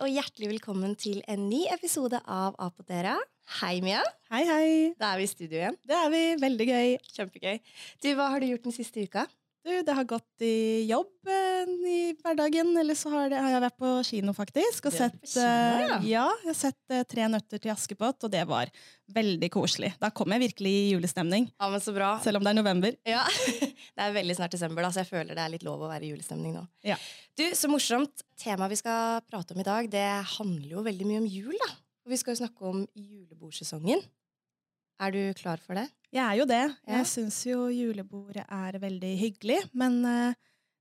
og hjertelig velkommen til en ny episode av Apotera. Hei, Mia. Hei, hei. Da er vi i studio igjen. Det er vi. Veldig gøy. Kjempegøy. Du, Hva har du gjort den siste uka? Du, det har gått i jobb i hverdagen, eller så har, det, har jeg vært på kino, faktisk. Og sett, kino, ja. eh, ja, jeg har sett eh, Tre nøtter til Askepott, og det var veldig koselig. Da kom jeg virkelig i julestemning, Ja, men Så bra. selv om det er november. Ja, Det er veldig snart desember, da, så jeg føler det er litt lov å være i julestemning nå. Ja. Du, Så morsomt. Temaet vi skal prate om i dag, det handler jo veldig mye om jul. da. Og Vi skal jo snakke om julebordsesongen. Er du klar for det? Jeg er jo det. Ja. Jeg syns jo julebordet er veldig hyggelig, men eh,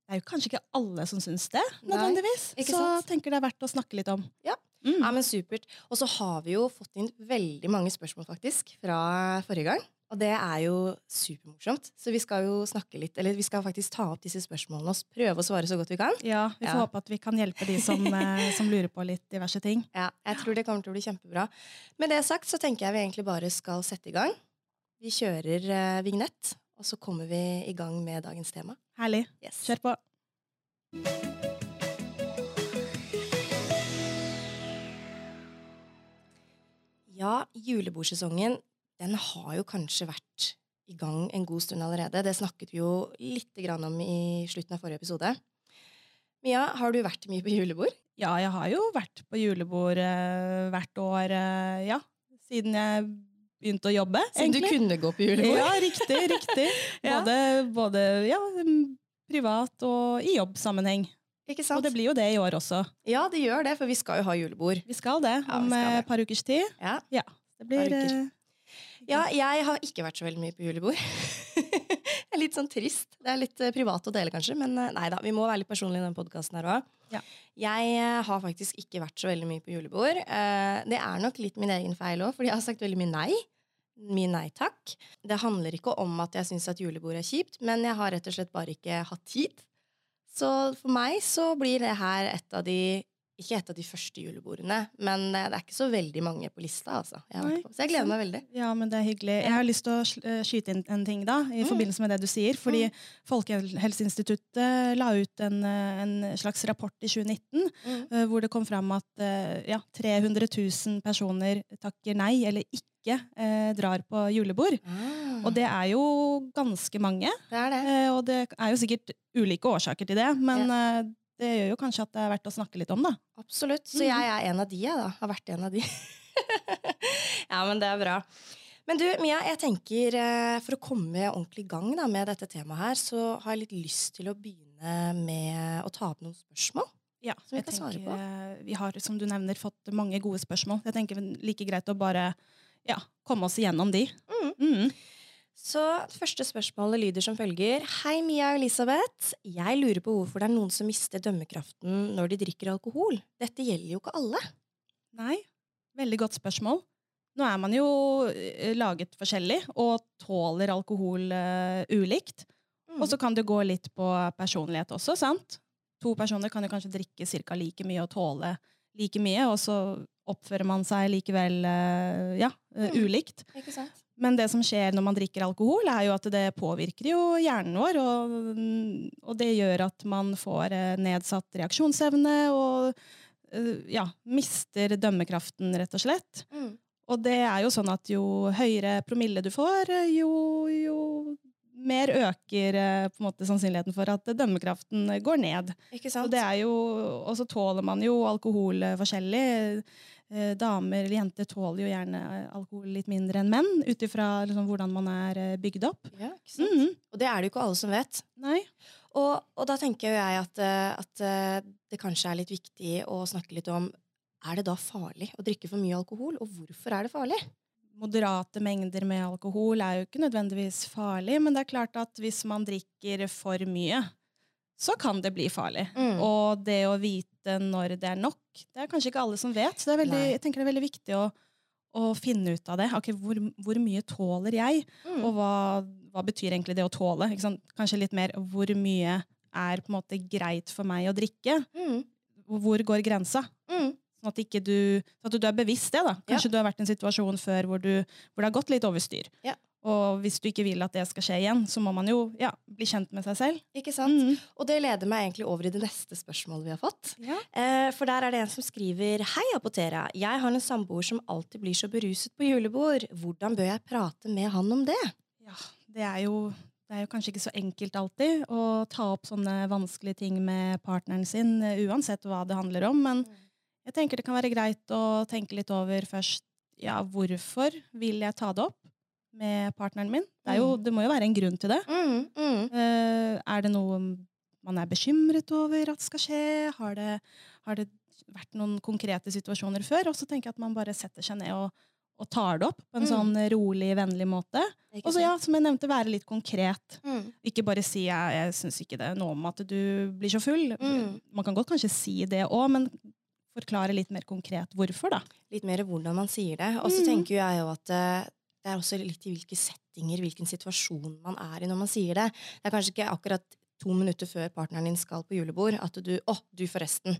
det er jo kanskje ikke alle som syns det, nødvendigvis. Så sant? tenker det er verdt å snakke litt om. Ja. Mm. Ja, men Supert. Og så har vi jo fått inn veldig mange spørsmål faktisk fra forrige gang. Og det er jo supermorsomt. Så vi skal jo snakke litt, eller vi skal faktisk ta opp disse spørsmålene og prøve å svare så godt vi kan. Ja, Vi får Ja. håpe at vi kan hjelpe de som, eh, som lurer på litt diverse ting. Ja, jeg tror det kommer til å bli kjempebra. Med det sagt så tenker jeg vi egentlig bare skal sette i gang. Vi kjører eh, vignett, og så kommer vi i gang med dagens tema. Herlig. Yes. Kjør på. Ja, julebordsesongen den har jo kanskje vært i gang en god stund allerede. Det snakket vi jo litt grann om i slutten av forrige episode. Mia, har du vært mye på julebord? Ja, jeg har jo vært på julebord eh, hvert år, eh, ja, siden jeg begynte å jobbe, Siden du kunne gå på julebord? Ja, riktig, riktig. Ja. Både, både ja, mm, privat og i jobbsammenheng. Ikke sant? Og det blir jo det i år også. Ja, det gjør det, for vi skal jo ha julebord. Vi skal det Ja, om skal eh, et par ukers tid. Ja. Ja, det blir eh, Ja, jeg har ikke vært så veldig mye på julebord. det er litt sånn trist. Det er litt eh, privat å dele, kanskje, men nei da, vi må være litt personlige i denne podkasten her òg. Ja. Jeg har faktisk ikke vært så veldig mye på julebord. Det er nok litt min egen feil òg, fordi jeg har sagt veldig mye nei. Mye nei takk. Det handler ikke om at jeg syns at julebord er kjipt, men jeg har rett og slett bare ikke hatt tid. Så for meg så blir det her et av de ikke et av de første julebordene, men eh, det er ikke så veldig mange på lista. altså. Jeg Nei. Så jeg gleder meg veldig. Ja, men det er hyggelig. Jeg har lyst til å eh, skyte inn en ting da, i Mm. forbindelse med det du sier. Fordi Folkehelseinstituttet la ut en, eh, en slags rapport i 2019 Mm. hvor det kom fram at ja, 300 000 personer takker nei eller ikke eh, drar på julebord. Mm. Og det er jo ganske mange. det er det. Eh, og det er jo sikkert ulike årsaker til det, men eh, det gjør jo kanskje at det er verdt å snakke litt om, da. Absolutt. Så Mhm. jeg er en av de, jeg, da. Har vært en av de. ja, men det er bra. Men du, Mia, jeg tenker eh, for å komme ordentlig i gang da, med dette temaet her, så har jeg litt lyst til å begynne med å ta opp noen spørsmål. Ja, Som vi kan svare på. eh, Vi har, som du nevner, fått mange gode spørsmål. Jeg tenker like greit å bare ja, komme oss igjennom de. Mm. Mhm. Så første spørsmålet lyder som følger. Hei, Mia og Elisabeth. Jeg lurer på hvorfor det er noen som mister dømmekraften når de drikker alkohol. Dette gjelder jo ikke alle. Nei, veldig godt spørsmål. Nå er man jo eh, laget forskjellig og tåler alkohol uh, ulikt. Mm. Og så kan det gå litt på personlighet også, sant? To personer kan jo kanskje drikke ca. like mye og tåle like mye, og så oppfører man seg likevel uh, ja, Mm. ulikt. Ikke sant? Men det som skjer når man drikker alkohol, er jo at det påvirker jo hjernen vår, og, og det gjør at man får eh, nedsatt reaksjonsevne og eh, ja, mister dømmekraften, rett og slett. Mm. Og det er jo sånn at jo høyere promille du får, eh, jo, jo mer øker på en måte sannsynligheten for at dømmekraften går ned. Ikke Og, det er jo, og så tåler man jo alkohol forskjellig. Eh, Damer eller jenter tåler jo gjerne eh, alkohol litt mindre enn menn, ut ifra liksom, hvordan man er eh, bygd opp. Ja, sant? Mhm. Og det er det jo ikke alle som vet. Og, og da tenker jo jeg at, at det kanskje er litt viktig å snakke litt om er det da farlig å drikke for mye alkohol, og hvorfor er det farlig? Moderate mengder med alkohol er jo ikke nødvendigvis farlig, men det er klart at hvis man drikker for mye, så kan det bli farlig. Mm. Og det å vite når det er nok, det er kanskje ikke alle som vet. Så det er veldig, jeg tenker det er veldig viktig å, å finne ut av det. Okay, hvor, hvor mye tåler jeg, Mm. og hva, hva betyr egentlig det å tåle? Kanskje litt mer hvor mye er på en måte greit for meg å drikke? Mm. Hvor går grensa? Mm. Sånn at, ikke du, sånn at du er bevisst det. da. Kanskje du har vært i en situasjon før hvor, du, hvor det har gått litt over styr. Ja. Og hvis du ikke vil at det skal skje igjen, så må man jo ja, bli kjent med seg selv. Ikke sant? Mm. Og det leder meg egentlig over i det neste spørsmålet vi har fått. Ja. Eh, for der er det en som skriver Hei, Apotera. Jeg har en samboer som alltid blir så beruset på julebord. Hvordan bør jeg prate med han om det? Ja, det er, jo, det er jo kanskje ikke så enkelt alltid å ta opp sånne vanskelige ting med partneren sin, eh, uansett hva det handler om. Men jeg tenker det kan være greit å tenke litt over først ja, hvorfor vil jeg ta det opp med partneren min? Det, jo, det må jo være en grunn til det. Mm, mm. Uh, er det noe man er bekymret over at skal skje? Har det, har det vært noen konkrete situasjoner før? Og så tenker jeg at man bare setter seg ned og, og tar det opp på en Mm. sånn rolig, vennlig måte. Og så, ja, som jeg nevnte, være litt konkret. Mm. Ikke bare si jeg, jeg syns ikke det er noe om at du blir så full. Mm. Man kan godt kanskje si det òg, men forklare litt mer konkret hvorfor, da. Litt mer hvordan man sier det. Og så Mm. tenker jeg jo at eh, det er også litt i hvilke settinger, hvilken situasjon man er i når man sier det. Det er kanskje ikke akkurat to minutter før partneren din skal på julebord at du Å, du forresten.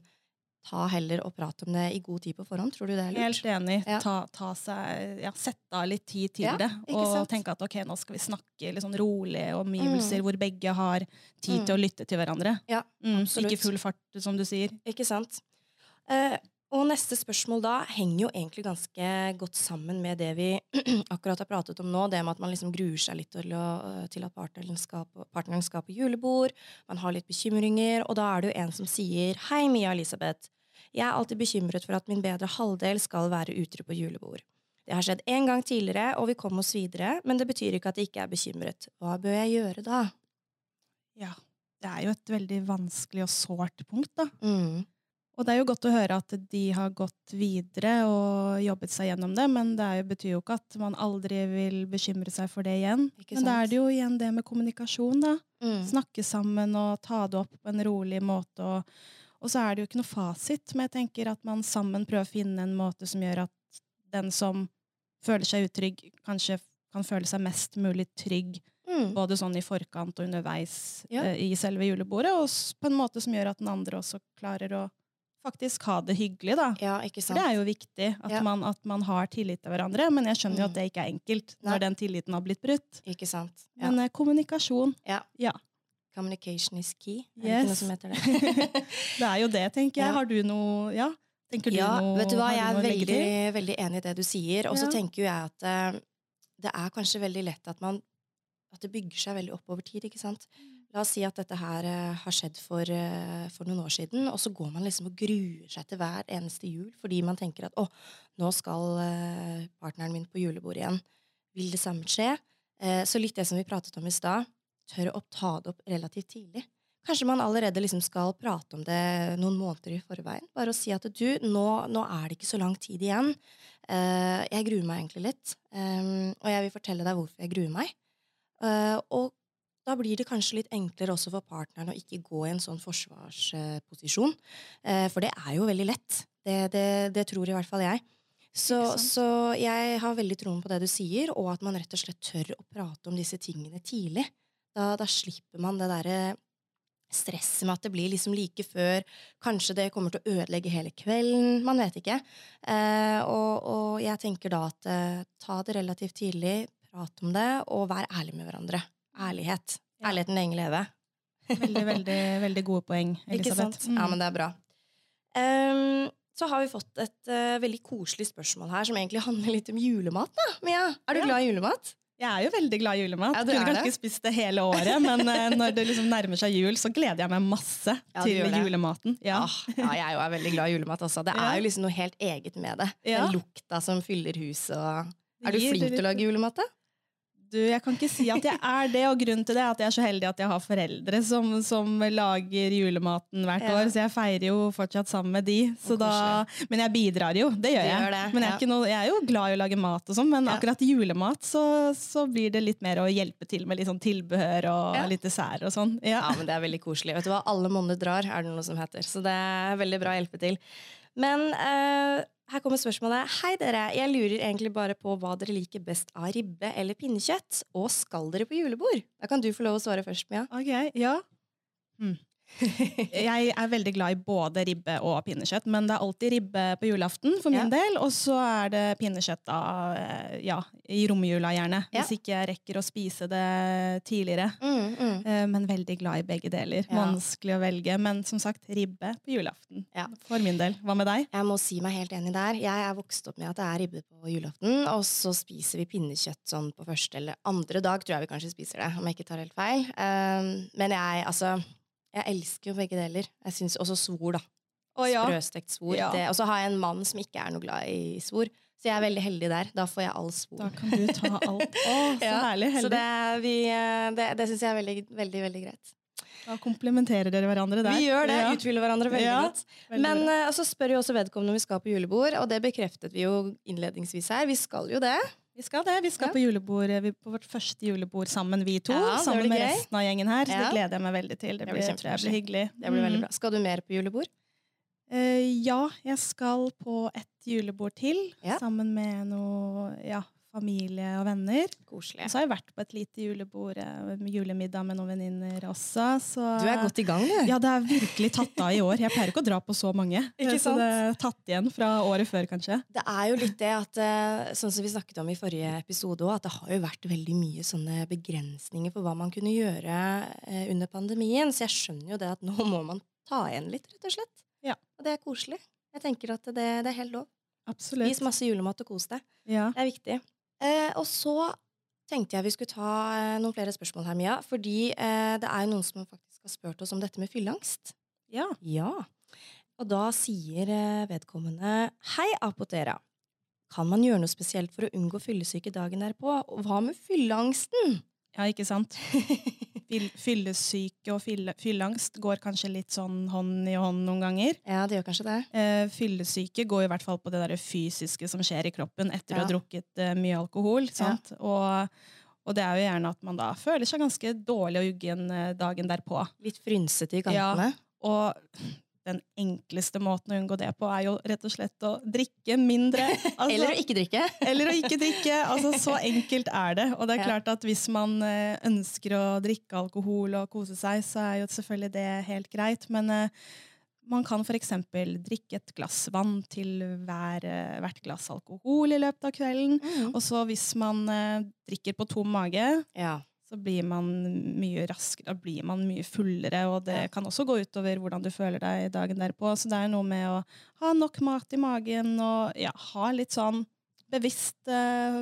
Ta heller og prat om det i god tid på forhånd. Tror du det er lurt? Helt enig. Ja. Ta, ta seg, ja, Sette av litt tid til Ja, det. Og tenke at ok, nå skal vi snakke litt sånn rolig, omgivelser hvor begge har tid Mm. til å lytte til hverandre. Ja, mm, absolutt. ikke full fart, som du sier. Ikke sant? Eh, og neste spørsmål da henger jo egentlig ganske godt sammen med det vi akkurat har pratet om nå. Det med at man liksom gruer seg litt til, å, til at partneren skal, på, partneren skal på julebord. Man har litt bekymringer. Og da er det jo en som sier Hei, Mia Elisabeth. Jeg er alltid bekymret for at min bedre halvdel skal være utro på julebord. Det har skjedd en gang tidligere, og vi kom oss videre, men det betyr ikke at jeg ikke er bekymret. Hva bør jeg gjøre da? Ja. Det er jo et veldig vanskelig og sårt punkt, da. Mm. Og det er jo godt å høre at de har gått videre og jobbet seg gjennom det, men det er jo, betyr jo ikke at man aldri vil bekymre seg for det igjen. Men da er det jo igjen det med kommunikasjon, da. Mm. Snakke sammen og ta det opp på en rolig måte. Og, og så er det jo ikke noe fasit, men jeg tenker at man sammen prøver å finne en måte som gjør at den som føler seg utrygg, kanskje kan føle seg mest mulig trygg, Mm. både sånn i forkant og underveis Ja. uh, i selve julebordet, og på en måte som gjør at den andre også klarer å faktisk ha det hyggelig, da. Ja, ikke For det er jo viktig at, Ja. man, at man har tillit til hverandre, men jeg skjønner jo Mm. at det ikke er enkelt Nei. når den tilliten har blitt brutt. Ikke sant? Ja. Men eh, kommunikasjon, Ja. ja. Communication is key. Er det ikke noe som heter det? Det er jo det, tenker jeg. Har du noe Ja? Tenker du ja, noe vet du hva, jeg er veldig, veldig enig i det du sier. Og så tenker jo jeg at eh, det er kanskje veldig lett at man at det bygger seg veldig opp over tid. ikke sant? La oss si at dette her eh, har skjedd for, eh, for noen år siden, og så går man liksom og gruer seg til hver eneste jul fordi man tenker at å, nå skal eh, partneren min på julebord igjen. Vil det samme skje? Så litt det som vi pratet om i stad, tør å ta det opp relativt tidlig. Kanskje man allerede liksom skal prate om det noen måneder i forveien. Bare å si at du, nå, nå er det ikke så lang tid igjen. Jeg gruer meg egentlig litt. Um, og jeg vil fortelle deg hvorfor jeg gruer meg. Uh, og da blir det kanskje litt enklere også for partneren å ikke gå i en sånn forsvarsposisjon. Eh, for det er jo veldig lett. Det, det, det tror i hvert fall jeg. Så, så jeg har veldig troen på det du sier, og at man rett og slett tør å prate om disse tingene tidlig. Da, da slipper man det derre stresset med at det blir liksom like før. Kanskje det kommer til å ødelegge hele kvelden. Man vet ikke. Eh, og, og jeg tenker da at eh, ta det relativt tidlig, prat om det, og vær ærlig med hverandre. Ærlighet. Ja. Ærligheten lenge leve. Veldig, veldig, veldig gode poeng, Ikke Elisabeth. sant? Ja, men det er bra. Um, så har vi fått et uh, veldig koselig spørsmål her, som egentlig handler litt om julemat. da. Mia, er du Ja. glad i julemat? Jeg er jo veldig glad i julemat. Ja, Kunne kanskje ikke spist det hele året, men uh, når det liksom nærmer seg jul, så gleder jeg meg masse Ja, til julematen. Ja. Ah, ja, jeg er jo er veldig glad i julemat også. Det Ja. er jo liksom noe helt eget med det. Den lukta som fyller huset og Er du flink til å lage julemat, da? Du, jeg kan ikke si at jeg er det, og grunnen til det er at jeg er så heldig at jeg har foreldre som, som lager julematen hvert Ja. år, så jeg feirer jo fortsatt sammen med de. Så da, men jeg bidrar jo, det gjør jeg. gjør det, men jeg er, ja. noe, jeg er jo glad i å lage mat og sånn, men akkurat julemat så, så blir det litt mer å hjelpe til med litt sånn tilbehør og litt dessert og sånn. Ja. Ja, men Det er veldig koselig. Vet du hva? Alle monner drar, er det noe som heter. Så det er veldig bra å hjelpe til. Men eh, her kommer spørsmålet. Hei, dere. Jeg lurer egentlig bare på hva dere liker best av ribbe eller pinnekjøtt. Og skal dere på julebord? Da kan du få lov å svare først, Mia. Ok, ja. Jeg er veldig glad i både ribbe og pinnekjøtt, men det er alltid ribbe på julaften for min Ja. del. Og så er det pinnekjøtt da, eh, ja, i romjula gjerne, Ja. hvis ikke jeg rekker å spise det tidligere. Mm, mm. Eh, Men veldig glad i begge deler. Vanskelig å velge, men som sagt, ribbe på julaften. Ja. For min del. Hva med deg? Jeg må si meg helt enig der. Jeg er vokst opp med at det er ribbe på julaften, og så spiser vi pinnekjøtt sånn på første eller andre dag, tror jeg vi kanskje spiser det, om jeg ikke tar helt feil. Um, men jeg, altså Jeg elsker jo begge deler. Jeg synes også svor, da. Sprøstekt svor. Ja. Det- Og så har jeg en mann som ikke er noe glad i svor, så jeg er veldig heldig der. Da får jeg all svor. Da kan du ta alt. Å, så Ja, herlig. Så Heldig. det, vi, eh, det, det syns jeg er veldig, veldig, veldig greit. Da komplementerer dere hverandre der. Vi gjør det. Ja, Utfyller hverandre veldig Ja, godt. veldig Men bra. eh, og så spør jo også vedkommende om vi skal på julebord, og det bekreftet vi jo innledningsvis her. Vi skal jo det. Vi skal det. Vi skal Ja. på julebord, eh, vi- på vårt første julebord sammen, vi to. Ja, sammen med gøy. resten av gjengen her. Så det gleder jeg meg veldig til. Det, Det blir, blir blir hyggelig. Det blir veldig Mm. bra. Skal du mer på julebord? Uh, ja, jeg skal på et julebord til, sammen med noe ja, familie og venner. Koselig. Og så har jeg vært på et lite julebord, eh, julemiddag med noen venninner også. Så Du er godt i gang, du. Ja, det er virkelig tatt av i år. Jeg pleier ikke å dra på så mange. Ikke sant? Så det er tatt igjen fra året før, kanskje. Det er jo litt det at eh, Sånn som vi snakket om i forrige episode òg, at det har jo vært veldig mye sånne begrensninger for hva man kunne gjøre eh, under pandemien. Så jeg skjønner jo det at nå må man ta igjen litt, rett og slett. Ja. Og det er koselig. Jeg tenker at det, det er helt lov. Absolutt. Spis masse julemat og kos deg. Ja. Det er viktig. Eh, og så tenkte jeg vi skulle ta eh, noen flere spørsmål her, Mia. Fordi eh, det er noen som faktisk har spurt oss om dette med fylleangst. ja. Ja. Og da sier eh, vedkommende Hei, Apotera. Kan man gjøre noe spesielt for å unngå fyllesyke dagen derpå? Og hva med fylleangsten? Ja, ikke sant? Fyllesyke og fylle, fylleangst går kanskje litt sånn hånd i hånd noen ganger. Ja, det gjør kanskje det. Eh, fyllesyke går i hvert fall på det der fysiske som skjer i kroppen etter å ha drukket eh, mye alkohol. Sant? Og, og det er jo gjerne at man da føler seg ganske dårlig og uggen eh, dagen derpå. Litt frynsete i Ja. Og den enkleste måten å unngå det på, er jo rett og slett å drikke mindre. Altså- Eller å ikke drikke. eller å ikke drikke. Altså, så enkelt er det. Og det er klart at hvis man eh, ønsker å drikke alkohol og kose seg, så er jo selvfølgelig det helt greit. Men uh, man kan f.eks. drikke et glass vann til hver, eh, hvert glass alkohol i løpet av kvelden. Mm. Og så hvis man uh, drikker på tom mage, Ja. Så blir man mye raskere, da blir man mye fullere, og det kan også gå utover hvordan du føler deg dagen derpå. Så det er noe med å ha nok mat i magen og ja, ha litt sånn bevisst eh,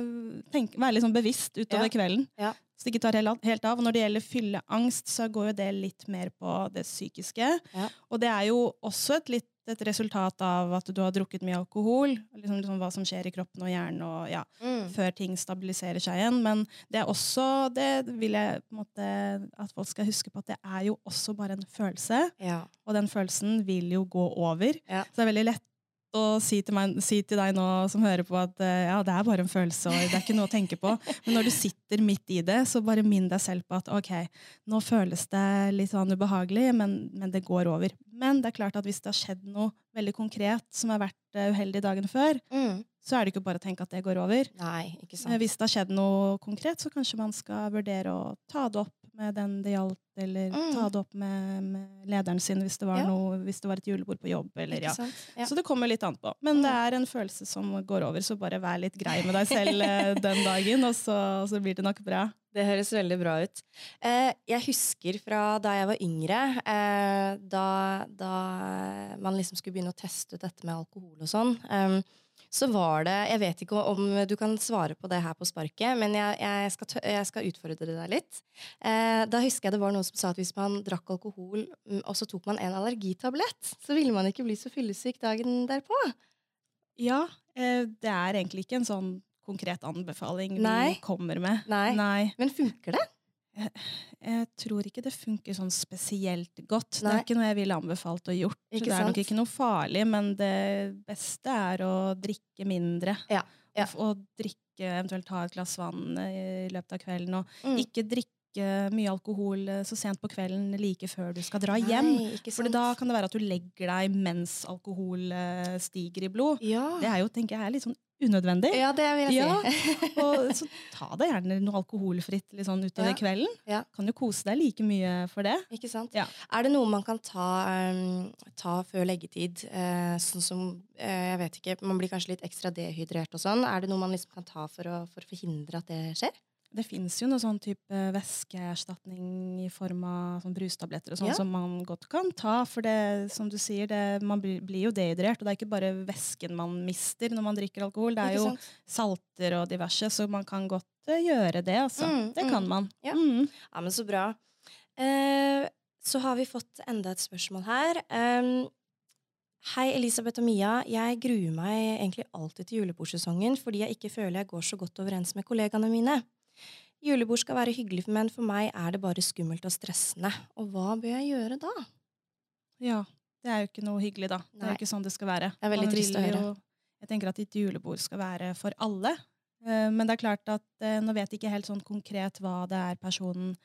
tenk, Være litt sånn bevisst utover Ja. kvelden. Ja. Så det ikke tar helt, helt av. Og når det gjelder fylleangst, så går jo det litt mer på det psykiske. Ja. Og det er jo også et litt et resultat av at du har drukket mye alkohol. Liksom, liksom hva som skjer i kroppen og hjernen. og ja, Mm. før ting stabiliserer seg igjen. Men det er også, det vil jeg på en måte at folk skal huske på, at det er jo også bare en følelse. ja. Og den følelsen vil jo gå over. Ja. Så det er veldig lett å si til, meg, si til deg nå som hører på at eh, ja, det er bare en følelse, og det er ikke noe å tenke på. Men når du sitter midt i det, så bare minn deg selv på at ok, nå føles det litt sånn ubehagelig, men, men det går over. Men det er klart at hvis det har skjedd noe veldig konkret som har vært eh, uheldig dagen før, Mm. så er det ikke bare å tenke at det går over. Nei, ikke sant. Hvis det har skjedd noe konkret, så kanskje man skal vurdere å ta det opp med den det gjaldt, eller Mm. ta det opp med, med lederen sin hvis det, var Ja. noe, hvis det var et julebord på jobb. Eller, ja. Ja. Så det kommer litt an på. Men det er en følelse som går over, så bare vær litt grei med deg selv eh, den dagen, og så, og så blir det nok bra. Det høres veldig bra ut. Eh, jeg husker fra da jeg var yngre, eh, da, da man liksom skulle begynne å teste ut dette med alkohol og sånn. Så var det Jeg vet ikke om du kan svare på det her på sparket, men jeg, jeg, skal, jeg skal utfordre deg litt. Eh, da husker jeg det var noen som sa at hvis man drakk alkohol, mm, og så tok man en allergitablett, så ville man ikke bli så fyllesyk dagen derpå. Ja, eh, det er egentlig ikke en sånn konkret anbefaling Nei. vi kommer med. Nei. Nei. Men funker det? Jeg tror ikke det funker sånn spesielt godt. Det er ikke noe jeg ville anbefalt å gjort. Ikke det er nok ikke noe farlig, men det beste er å drikke mindre. Ja, ja. Og, og drikke, eventuelt ta et glass vann eh, i løpet av kvelden. Og Mm. ikke drikke mye alkohol eh, så sent på kvelden like før du skal dra hjem. Nei, For da kan det være at du legger deg mens alkohol eh, stiger i blod. ja. Det er jo, tenker jeg, litt sånn unødvendig. Ja, det vil jeg Ja, si. Og så ta deg gjerne noe alkoholfritt litt sånn utover Ja. kvelden. Ja. Kan jo kose deg like mye for det. Ikke sant? Ja. Er det noe man kan ta, um, ta før leggetid? Uh, sånn som uh, Jeg vet ikke, man blir kanskje litt ekstra dehydrert og sånn. Er det noe man liksom kan ta for å, for å forhindre at det skjer? Det fins jo noe sånn type væskeerstatning i form av sånn brustabletter og sånn Ja. som man godt kan ta. For det, som du sier, det, man blir, jo dehydrert, og det er ikke bare væsken man mister når man drikker alkohol. Det er jo salter og diverse, så man kan godt eh, gjøre det, altså. Mm, det mm. kan man. Ja. Mm. Ja, men så bra. Eh, så har vi fått enda et spørsmål her. Um, Hei, Elisabeth og Mia. Jeg gruer meg egentlig alltid til julebordsesongen fordi jeg ikke føler jeg går så godt overens med kollegaene mine. Julebord skal være hyggelig, men for meg er det bare skummelt og stressende. Og hva bør jeg gjøre da? Ja, det er jo ikke noe hyggelig, da. Det er jo ikke sånn det skal være. Det er veldig trist å høre. jo- Jeg tenker at et julebord skal være for alle. Eh, Men det er klart at eh, nå vet jeg ikke helt sånn konkret hva det er personen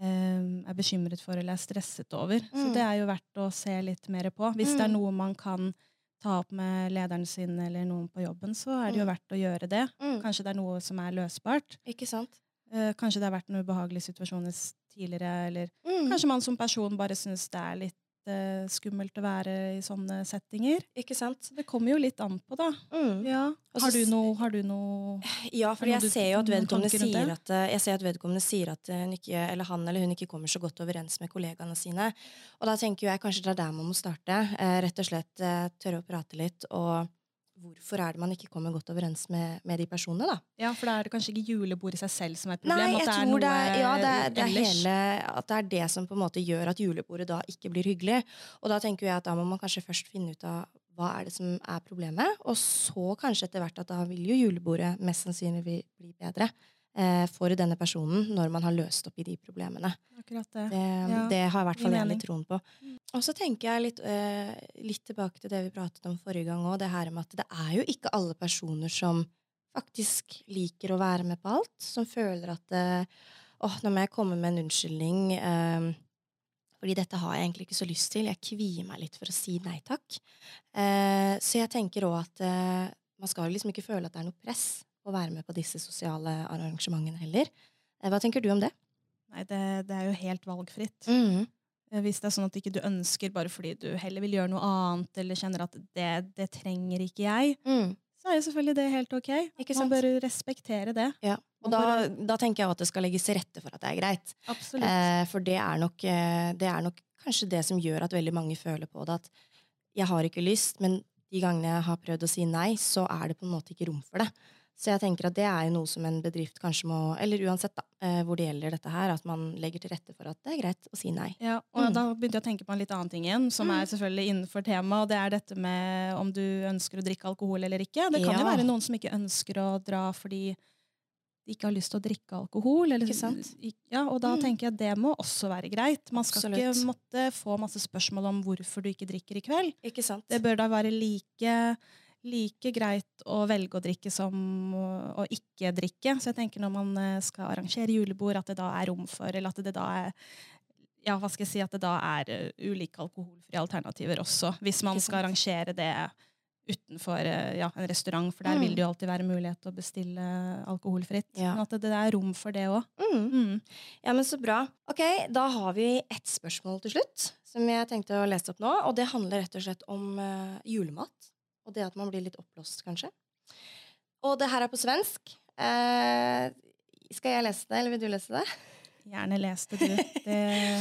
eh, er bekymret for eller er stresset over. Så Mm. det er jo verdt å se litt mer på. Hvis det er Mm. noe man kan ta opp med lederen sin eller noen på jobben, så er det jo Mm. verdt å gjøre det. Mm, Kanskje det er noe som er løsbart. ikke sant? Eh, Kanskje det har vært noen ubehagelige situasjoner tidligere, eller Mm, Kanskje man som person bare syns det er litt uh, skummelt å være i sånne settinger. ikke sant? Det kommer jo litt an på, da. Mm. Ja. Har du noe, har du noe Ja, for fordi jeg ser jo at vedkommende sier at eh, Jeg ser at vedkommende sier at eh, hun ikke, eller han eller hun ikke kommer så godt overens med kollegaene sine. Og da tenker jeg kanskje det er der man må starte. Eh, rett og slett eh, tørre å prate litt. Og hvorfor er det man ikke kommer godt overens med, med de personene, da? Ja, for da er det kanskje ikke julebordet i seg selv som er et problem? Nei, at jeg det er tror noe det er, ja, det er, det er hele At det er det som på en måte gjør at julebordet da ikke blir hyggelig. Og da tenker jeg at da må man kanskje først finne ut av hva er det som er problemet, og så kanskje etter hvert at da vil jo julebordet mest sannsynlig bli bedre eh, for denne personen når man har løst opp i de problemene. Akkurat det. Det, Ja, det har i hvert fall jeg litt troen på. Og så tenker jeg litt, eh, litt tilbake til det vi pratet om forrige gang òg, det her med at det er jo ikke alle personer som faktisk liker å være med på alt. Som føler at eh, åh, nå må jeg komme med en unnskyldning. Eh, fordi dette har jeg egentlig ikke så lyst til. Jeg kvier meg litt for å si nei takk. Eh, så jeg tenker òg at eh, man skal liksom ikke føle at det er noe press å være med på disse sosiale arrangementene heller. Eh, hva tenker du om det? Nei, det, det er jo helt valgfritt. Mm. Eh, Hvis det er sånn at ikke du ønsker bare fordi du heller vil gjøre noe annet, eller kjenner at det, det trenger ikke jeg, Mm. så er jo selvfølgelig det helt ok. Ikke Man bør respektere det. Ja, og da, da tenker jeg at det skal legges til rette for at det er greit. Eh, for det er, nok, eh, det er nok kanskje det som gjør at veldig mange føler på det. At jeg har ikke lyst, men de gangene jeg har prøvd å si nei, så er det på en måte ikke rom for det. Så jeg tenker at det er jo noe som en bedrift kanskje må Eller uansett, da, eh, hvor det gjelder dette her, at man legger til rette for at det er greit å si nei. Ja, og Mm. da begynte jeg å tenke på en litt annen ting igjen, som Mm. er selvfølgelig innenfor temaet, og det er dette med om du ønsker å drikke alkohol eller ikke. Det kan jo være noen som ikke ønsker å dra fordi de ikke har lyst til å drikke alkohol. Eller, Ikke sant? Ja, og da Mm. tenker jeg at det må også være greit. Man skal ikke måtte få masse spørsmål om hvorfor du ikke drikker i kveld. Ikke sant? Det bør da være like, like greit å velge å drikke som å, ikke drikke. Så jeg tenker når man eh, skal arrangere julebord, at det da er rom for, eller at det da er ja, hva skal jeg si, at det da er eh, ulike alkoholfrie alternativer også. Hvis man skal arrangere det utenfor eh, ja, en restaurant, for der Mm. vil det jo alltid være mulighet til å bestille alkoholfritt. Ja. Men at det, det er rom for det òg. Mm. Mm. Ja, men så bra. Ok, da har vi ett spørsmål til slutt, som jeg tenkte å lese opp nå. Og det handler rett og slett om uh, julemat. Og det at man blir litt oppblåst, kanskje. Og det her er på svensk. Eh, skal jeg lese det, eller vil du lese det? Gjerne les det, du. Det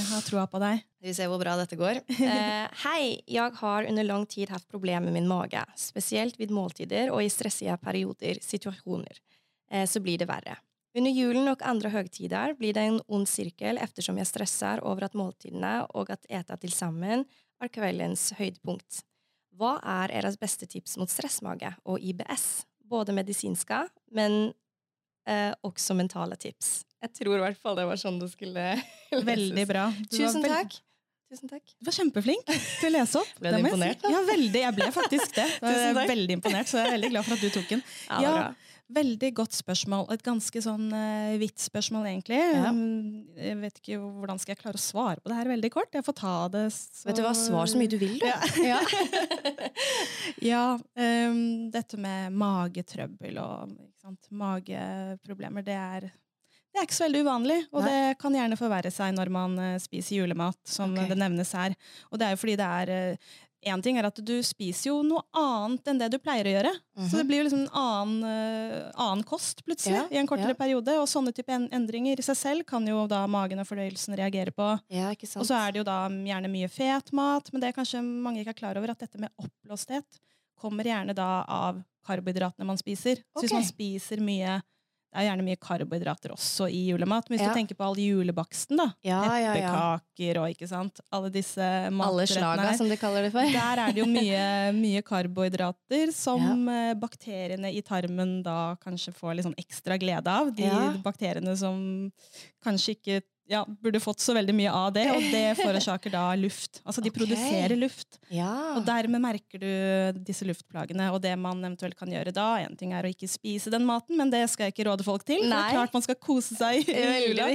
har troa på deg. Vi ser hvor bra dette går. Eh, Hei, jeg har under lang tid hatt problemer med min mage. Spesielt ved måltider og i stressige perioder, situasjoner. Eh, så blir det verre. Under julen og andre høgtider blir det en ond sirkel eftersom jeg stresser over at måltidene og at ete til sammen er kveldens høydepunkt. Hva er deres beste tips mot stressmage og IBS? Både medisinske, men eh, også mentale tips. Jeg tror i hvert fall det var sånn det skulle leses. Veldig bra. Du Tusen takk. Tusen takk. Du var kjempeflink til å lese opp. Ble du imponert, si. Ja, veldig. Jeg ble faktisk det. Jeg Tusen er takk. veldig imponert, så jeg er veldig glad for at du tok den. Ja, Ja, bra. Veldig godt spørsmål. Et ganske sånn uh, vidt spørsmål, egentlig. Ja. Um, Jeg vet ikke hvordan skal jeg klare å svare på det her veldig kort. Jeg får ta det så Vet du hva, svar så mye du vil, du. Ja. Ja. Um, dette med magetrøbbel og sant, mageproblemer, det er, det er ikke så veldig uvanlig. Og Nei. det kan gjerne forverre seg når man eh, spiser julemat, som okay. det nevnes her. Og det er jo fordi det er eh, en ting er at du spiser jo noe annet enn det du pleier å gjøre. Så det blir jo liksom en annen, uh, annen kost plutselig Mhm. Ja, i en kortere ja. periode. Og sånne type en endringer i seg selv kan jo da magen og fordøyelsen reagere på. ja, ikke sant. Og så er det jo da gjerne mye fet mat, men det er kanskje mange ikke er klar over at dette med oppblåsthet kommer gjerne da av karbohydratene man spiser. Så hvis man spiser mye Det er gjerne mye karbohydrater også i julemat. Men hvis Ja. du tenker på all julebaksten, da. Ja, ja, ja. Og ikke sant. Alle disse Alle matrettene slaga, her. som de kaller det for. Der er det jo mye, mye karbohydrater som eh, bakteriene i tarmen da kanskje får litt sånn ekstra glede av. De bakteriene som kanskje ikke ja, burde fått så veldig mye av det, og det forårsaker da luft. Altså de okay. produserer luft. Ja. Og dermed merker du disse luftplagene. Og det man eventuelt kan gjøre da, en ting er å ikke spise den maten, men det skal jeg ikke råde folk til. For det er klart man skal kose seg i jula.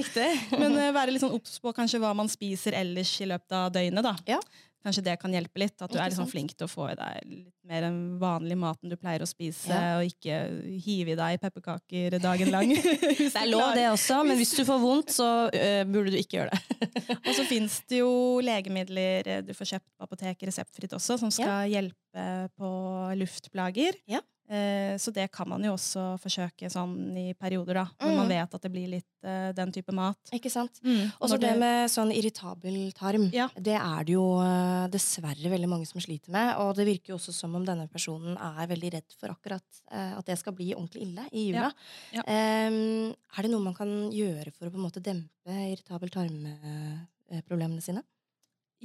Men uh, være litt sånn obs på kanskje hva man spiser ellers i løpet av døgnet. da. Ja. Kanskje det kan hjelpe litt. At du er liksom flink til å få i deg litt mer enn vanlig mat maten du pleier å spise, Ja. og ikke hive i deg pepperkaker dagen lang. Det er lov, det også, men hvis du får vondt, så uh, burde du ikke gjøre det. Og så fins det jo legemidler du får kjøpt på apoteket reseptfritt også, som skal hjelpe på luftplager. Ja. Eh, Så det kan man jo også forsøke sånn i perioder, da. Når Mm. man vet at det blir litt uh, den type mat. Ikke sant? Mm. Og så Når det med sånn irritabel tarm. Ja. Det er det jo uh, dessverre veldig mange som sliter med. Og det virker jo også som om denne personen er veldig redd for akkurat uh, at det skal bli ordentlig ille i jula. Ja. Ja. Um, er det noe man kan gjøre for å på en måte dempe irritabel tarm-problemene sine?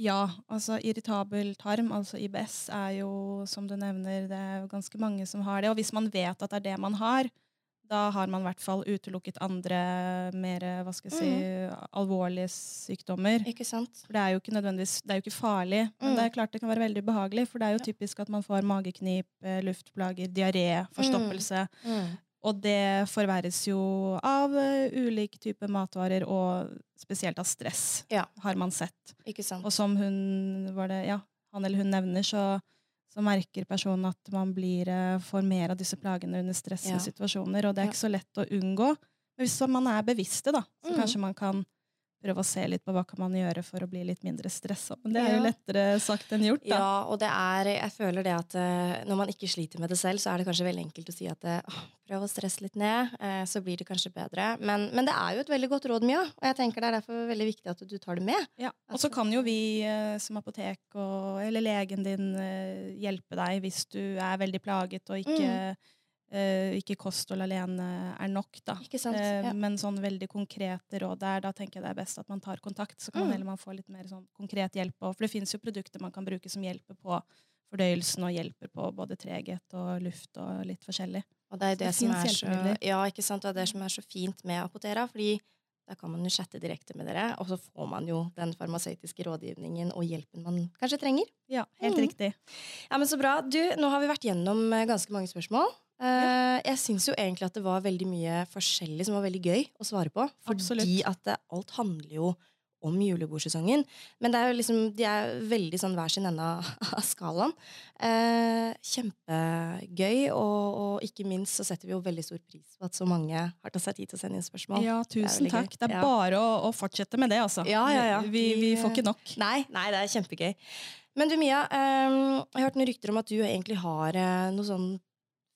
Ja, altså irritabel tarm, altså IBS, er jo, som du nevner, det er jo ganske mange som har det. Og hvis man vet at det er det man har, da har man i hvert fall utelukket andre mer hva skal jeg si, alvorlige sykdommer. Ikke sant? For det er jo ikke nødvendigvis, det er jo ikke farlig, men Mm. det er klart det kan være veldig ubehagelig. For det er jo typisk at man får mageknip, eh, luftplager, diaré, forstoppelse. Mm. Og det forverres jo av eh, ulike typer matvarer, og spesielt av stress, Ja. har man sett. Ikke sant? Og som hun, var det, ja, han eller hun nevner, så, så merker personen at man blir, eh, får mer av disse plagene under stressende Ja. situasjoner, og det er ikke så lett å unngå. Men hvis man er bevisste, da, så Mm. kanskje man kan prøve å se litt på hva kan man gjøre for å bli litt mindre stressa. Men det er jo lettere sagt enn gjort, da. Ja, og det er, jeg føler det at eh, når man ikke sliter med det selv, så er det kanskje veldig enkelt å si at eh, prøv å stresse litt ned, eh, så blir det kanskje bedre. Men, men det er jo et veldig godt råd, Mia, og jeg tenker det er derfor veldig viktig at du tar det med. Ja, og så kan jo vi som apotek og, eller legen din hjelpe deg hvis du er veldig plaget og ikke, eh, ikke kosthold alene er nok. Da. Sant? Eh, Ja. Men sånn veldig konkrete råd der, da tenker jeg det er best at man tar kontakt. Så kan man Mm. heller man få litt mer sånn konkret hjelp. Og, for det fins jo produkter man kan bruke som hjelper på fordøyelsen og hjelper på både treghet og luft og litt forskjellig. Og det er det, det som er så, ja, ikke sant? Det er det som er så fint med Apotera, fordi da kan man jo chatte direkte med dere, og så får man jo den farmasøytiske rådgivningen og hjelpen man kanskje trenger. Ja, helt Mm. riktig. Ja, men Så bra. Du, nå har vi vært gjennom eh, ganske mange spørsmål. Eh, Jeg syns jo egentlig at det var veldig mye forskjellig som var veldig gøy å svare på. Fordi Absolutt. at det, alt handler jo om julebordsesongen. Men det er jo liksom, de er veldig sånn hver sin ende av skalaen. Eh, kjempegøy, og, og ikke minst så setter vi jo veldig stor pris på at så mange har tatt seg tid til å sende inn spørsmål. Ja, tusen gøy. takk. Det er Ja. bare å, å fortsette med det, altså. Ja, ja, ja. Vi, vi får ikke nok. Nei, nei, det er kjempegøy. Men du Mia, eh, jeg har hørt noen rykter om at du egentlig har eh, noe sånn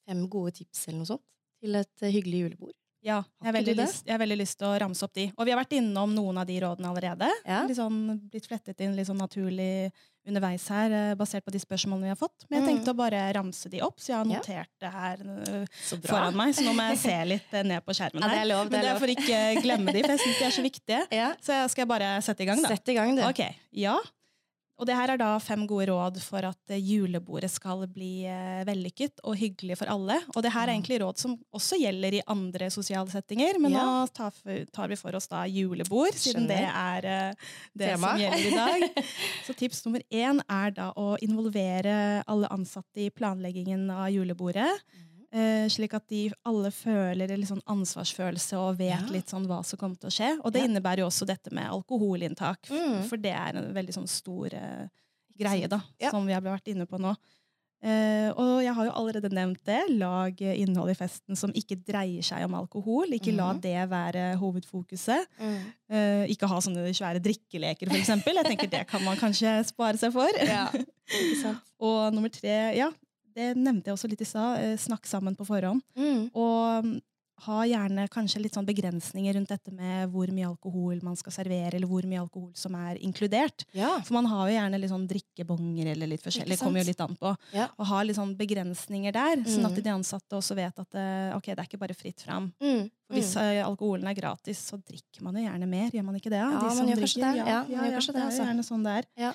fem gode tips eller noe sånt til et eh, hyggelig julebord. Ja, jeg har, veldig lyst, jeg har veldig lyst til å ramse opp de. Og vi har vært innom noen av de rådene allerede. Ja. Litt sånn, blitt flettet inn litt sånn naturlig underveis her, eh, basert på de spørsmålene vi har fått. Men jeg Mm. tenkte å bare ramse de opp, så jeg har Ja. notert det her eh, foran meg. Så nå må jeg se litt ned på skjermen Ja, det her. er lov. Det Men det er for ikke glemme de, for jeg syns de er så viktige. Ja. Så jeg skal bare sette i gang, da. Sett i gang, du. Ok, ja. Og det her er da fem gode råd for at eh, julebordet skal bli eh, vellykket og hyggelig for alle. Og det her er egentlig råd som også gjelder i andre sosiale settinger, men Ja. nå tar, vi for oss da julebord, siden det er eh, det Tema. som gjelder i dag. Så tips nummer én er da å involvere alle ansatte i planleggingen av julebordet. Eh, slik at de alle føler litt sånn ansvarsfølelse og vet Ja. litt sånn hva som kommer til å skje. Og det Ja. innebærer jo også dette med alkoholinntak, Mm. for det er en veldig sånn stor uh, greie, da, Ja. som vi har vært inne på nå. Uh, og jeg har jo allerede nevnt det. Lag innhold i festen som ikke dreier seg om alkohol. Ikke la Mhm. det være hovedfokuset. Mm. Ikke ha sånne svære drikkeleker, eksempel. Jeg tenker det kan man kanskje spare seg for. Ja. Og nummer tre, ja, det nevnte jeg også litt i stad. eh, Snakk sammen på forhånd. Mm. Og mm, ha gjerne kanskje litt sånn begrensninger rundt dette med hvor mye alkohol man skal servere, eller hvor mye alkohol som er inkludert. Ja. For man har jo gjerne litt sånn drikkebonger eller litt forskjellig. Kommer jo litt an på. Ja. Og ha litt sånn begrensninger der, sånn at Mm. de ansatte også vet at eh, ok, det er ikke bare fritt fram. Mm. For hvis eh, alkoholen er gratis, så drikker man jo gjerne mer. Gjør man ikke det? Ja, De man gjør gjør kanskje det. Ja, man gjør kanskje det det, er jo gjerne sånn det er.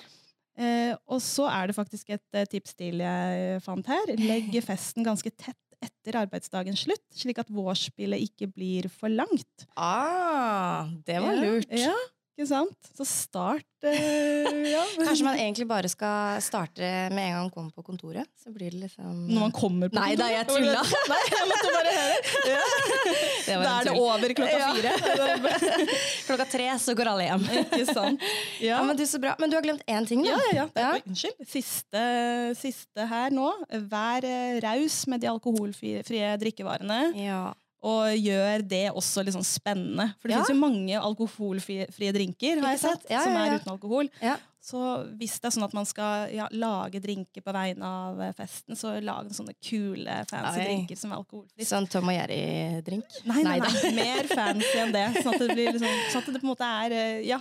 Ja. Eh, og så er det faktisk et eh, tips til jeg fant her. Legg festen ganske tett etter arbeidsdagens slutt, slik at vorspielet ikke blir for langt. Ah, det var Ja, lurt. Ja, ikke sant? Så start eh, ja. Kanskje man egentlig bare skal starte med en gang man kommer på kontoret? Så blir det liksom Når man kommer på Nei da, jeg kontoret. tulla. Nei, jeg måtte bare høre. Det var Da er det over klokka Ja. fire. Klokka tre så går alle hjem. Ikke sant? Ja, Ja. men du, så bra. Men du har glemt én ting, da. Ja, ja, ja. Ja. Unnskyld. Siste, siste her nå. Vær eh, raus med de alkoholfrie drikkevarene. Ja. Og gjør det også litt sånn spennende. For det Ja. finnes jo mange alkoholfrie drinker har jeg sett, ja, Ja, som er uten alkohol. Ja. Så hvis det er sånn at man skal ja, lage drinker på vegne av eh, festen, så lag sånne kule, fancy Oi. drinker som er alkoholfrie. Sånn Tom og Jerry-drink? Nei, nei, nei, mer fancy enn det. Sånn at det, blir liksom, sånn at det på en måte er eh, Ja,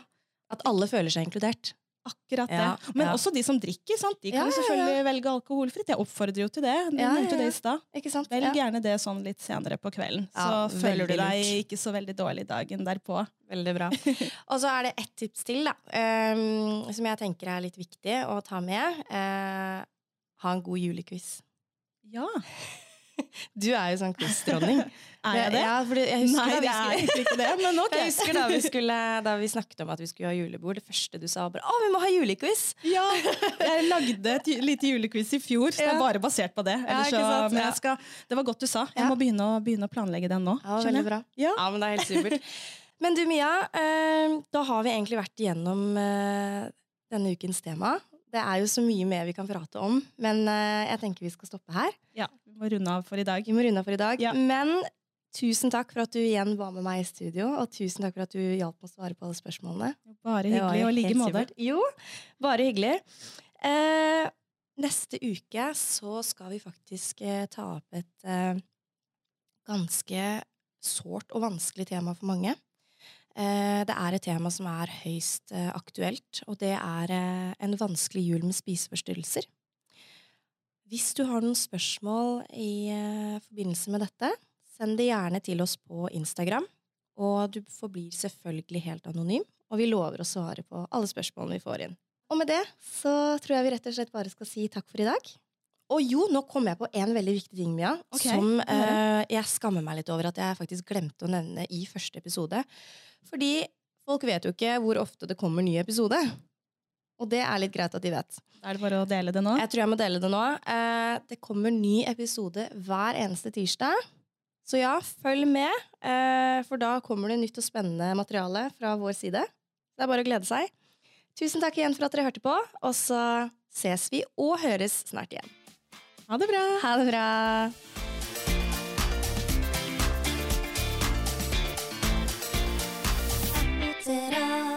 At alle føler seg inkludert. Akkurat det. Ja, Men ja. også de som drikker. Sant? De kan jo ja, selvfølgelig velge alkoholfritt. Jeg oppfordrer jo til det. Du nevnte det i stad. Velg gjerne det sånn litt senere på kvelden. Så føler du deg lurt. ikke så veldig dårlig dagen derpå. Veldig bra. Og så er det ett tips til, da, um, som jeg tenker er litt viktig å ta med. Uh, ha en god julequiz. Ja, Du er jo sånn quiz-dronning. er jeg det? Ja, fordi jeg husker Nei, det er egentlig ikke det, men ok. Jeg husker da vi, skulle, da vi snakket om at vi skulle ha julebord. Det første du sa, var bare 'Å, vi må ha julequiz'! Ja, jeg lagde et lite julequiz i fjor, så det er bare basert på det. Ja, så, men skal, det var godt du sa. Jeg må begynne å, begynne å planlegge den nå. Ja, veldig bra. Ja. Ja, men det er helt supert. Men du Mia, eh, da har vi egentlig vært igjennom eh, denne ukens tema. Det er jo så mye mer vi kan prate om, men eh, jeg tenker vi skal stoppe her. Ja, vi må runde av for i dag. Vi må runde av for i dag. Ja. Men tusen takk for at du igjen var med meg i studio, og tusen takk for at du hjalp meg å svare på alle spørsmålene. Bare hyggelig og like måte. Jo, bare hyggelig. Eh, neste uke så skal vi faktisk eh, ta opp et eh, ganske sårt og vanskelig tema for mange. Eh, det er et tema som er høyst eh, aktuelt, og det er eh, en vanskelig jul med spiseforstyrrelser. Hvis du har noen spørsmål i forbindelse med dette, send det gjerne til oss på Instagram. Og du forblir selvfølgelig helt anonym, og vi lover å svare på alle spørsmålene vi får inn. Og med det så tror jeg vi rett og slett bare skal si takk for i dag. Og jo, nå kom jeg på en veldig viktig ting, Mia, okay. som eh, jeg skammer meg litt over at jeg faktisk glemte å nevne i første episode. Fordi folk vet jo ikke hvor ofte det kommer ny episode. Og det er litt greit at de vet. Er det bare å dele det nå. Jeg tror jeg må dele det nå. Eh, det kommer ny episode hver eneste tirsdag. Så ja, følg med, eh, for da kommer det nytt og spennende materiale fra vår side. Det er bare å glede seg. Tusen takk igjen for at dere hørte på, og så ses vi og høres snart igjen. Ha det bra. Ha det bra. Utera.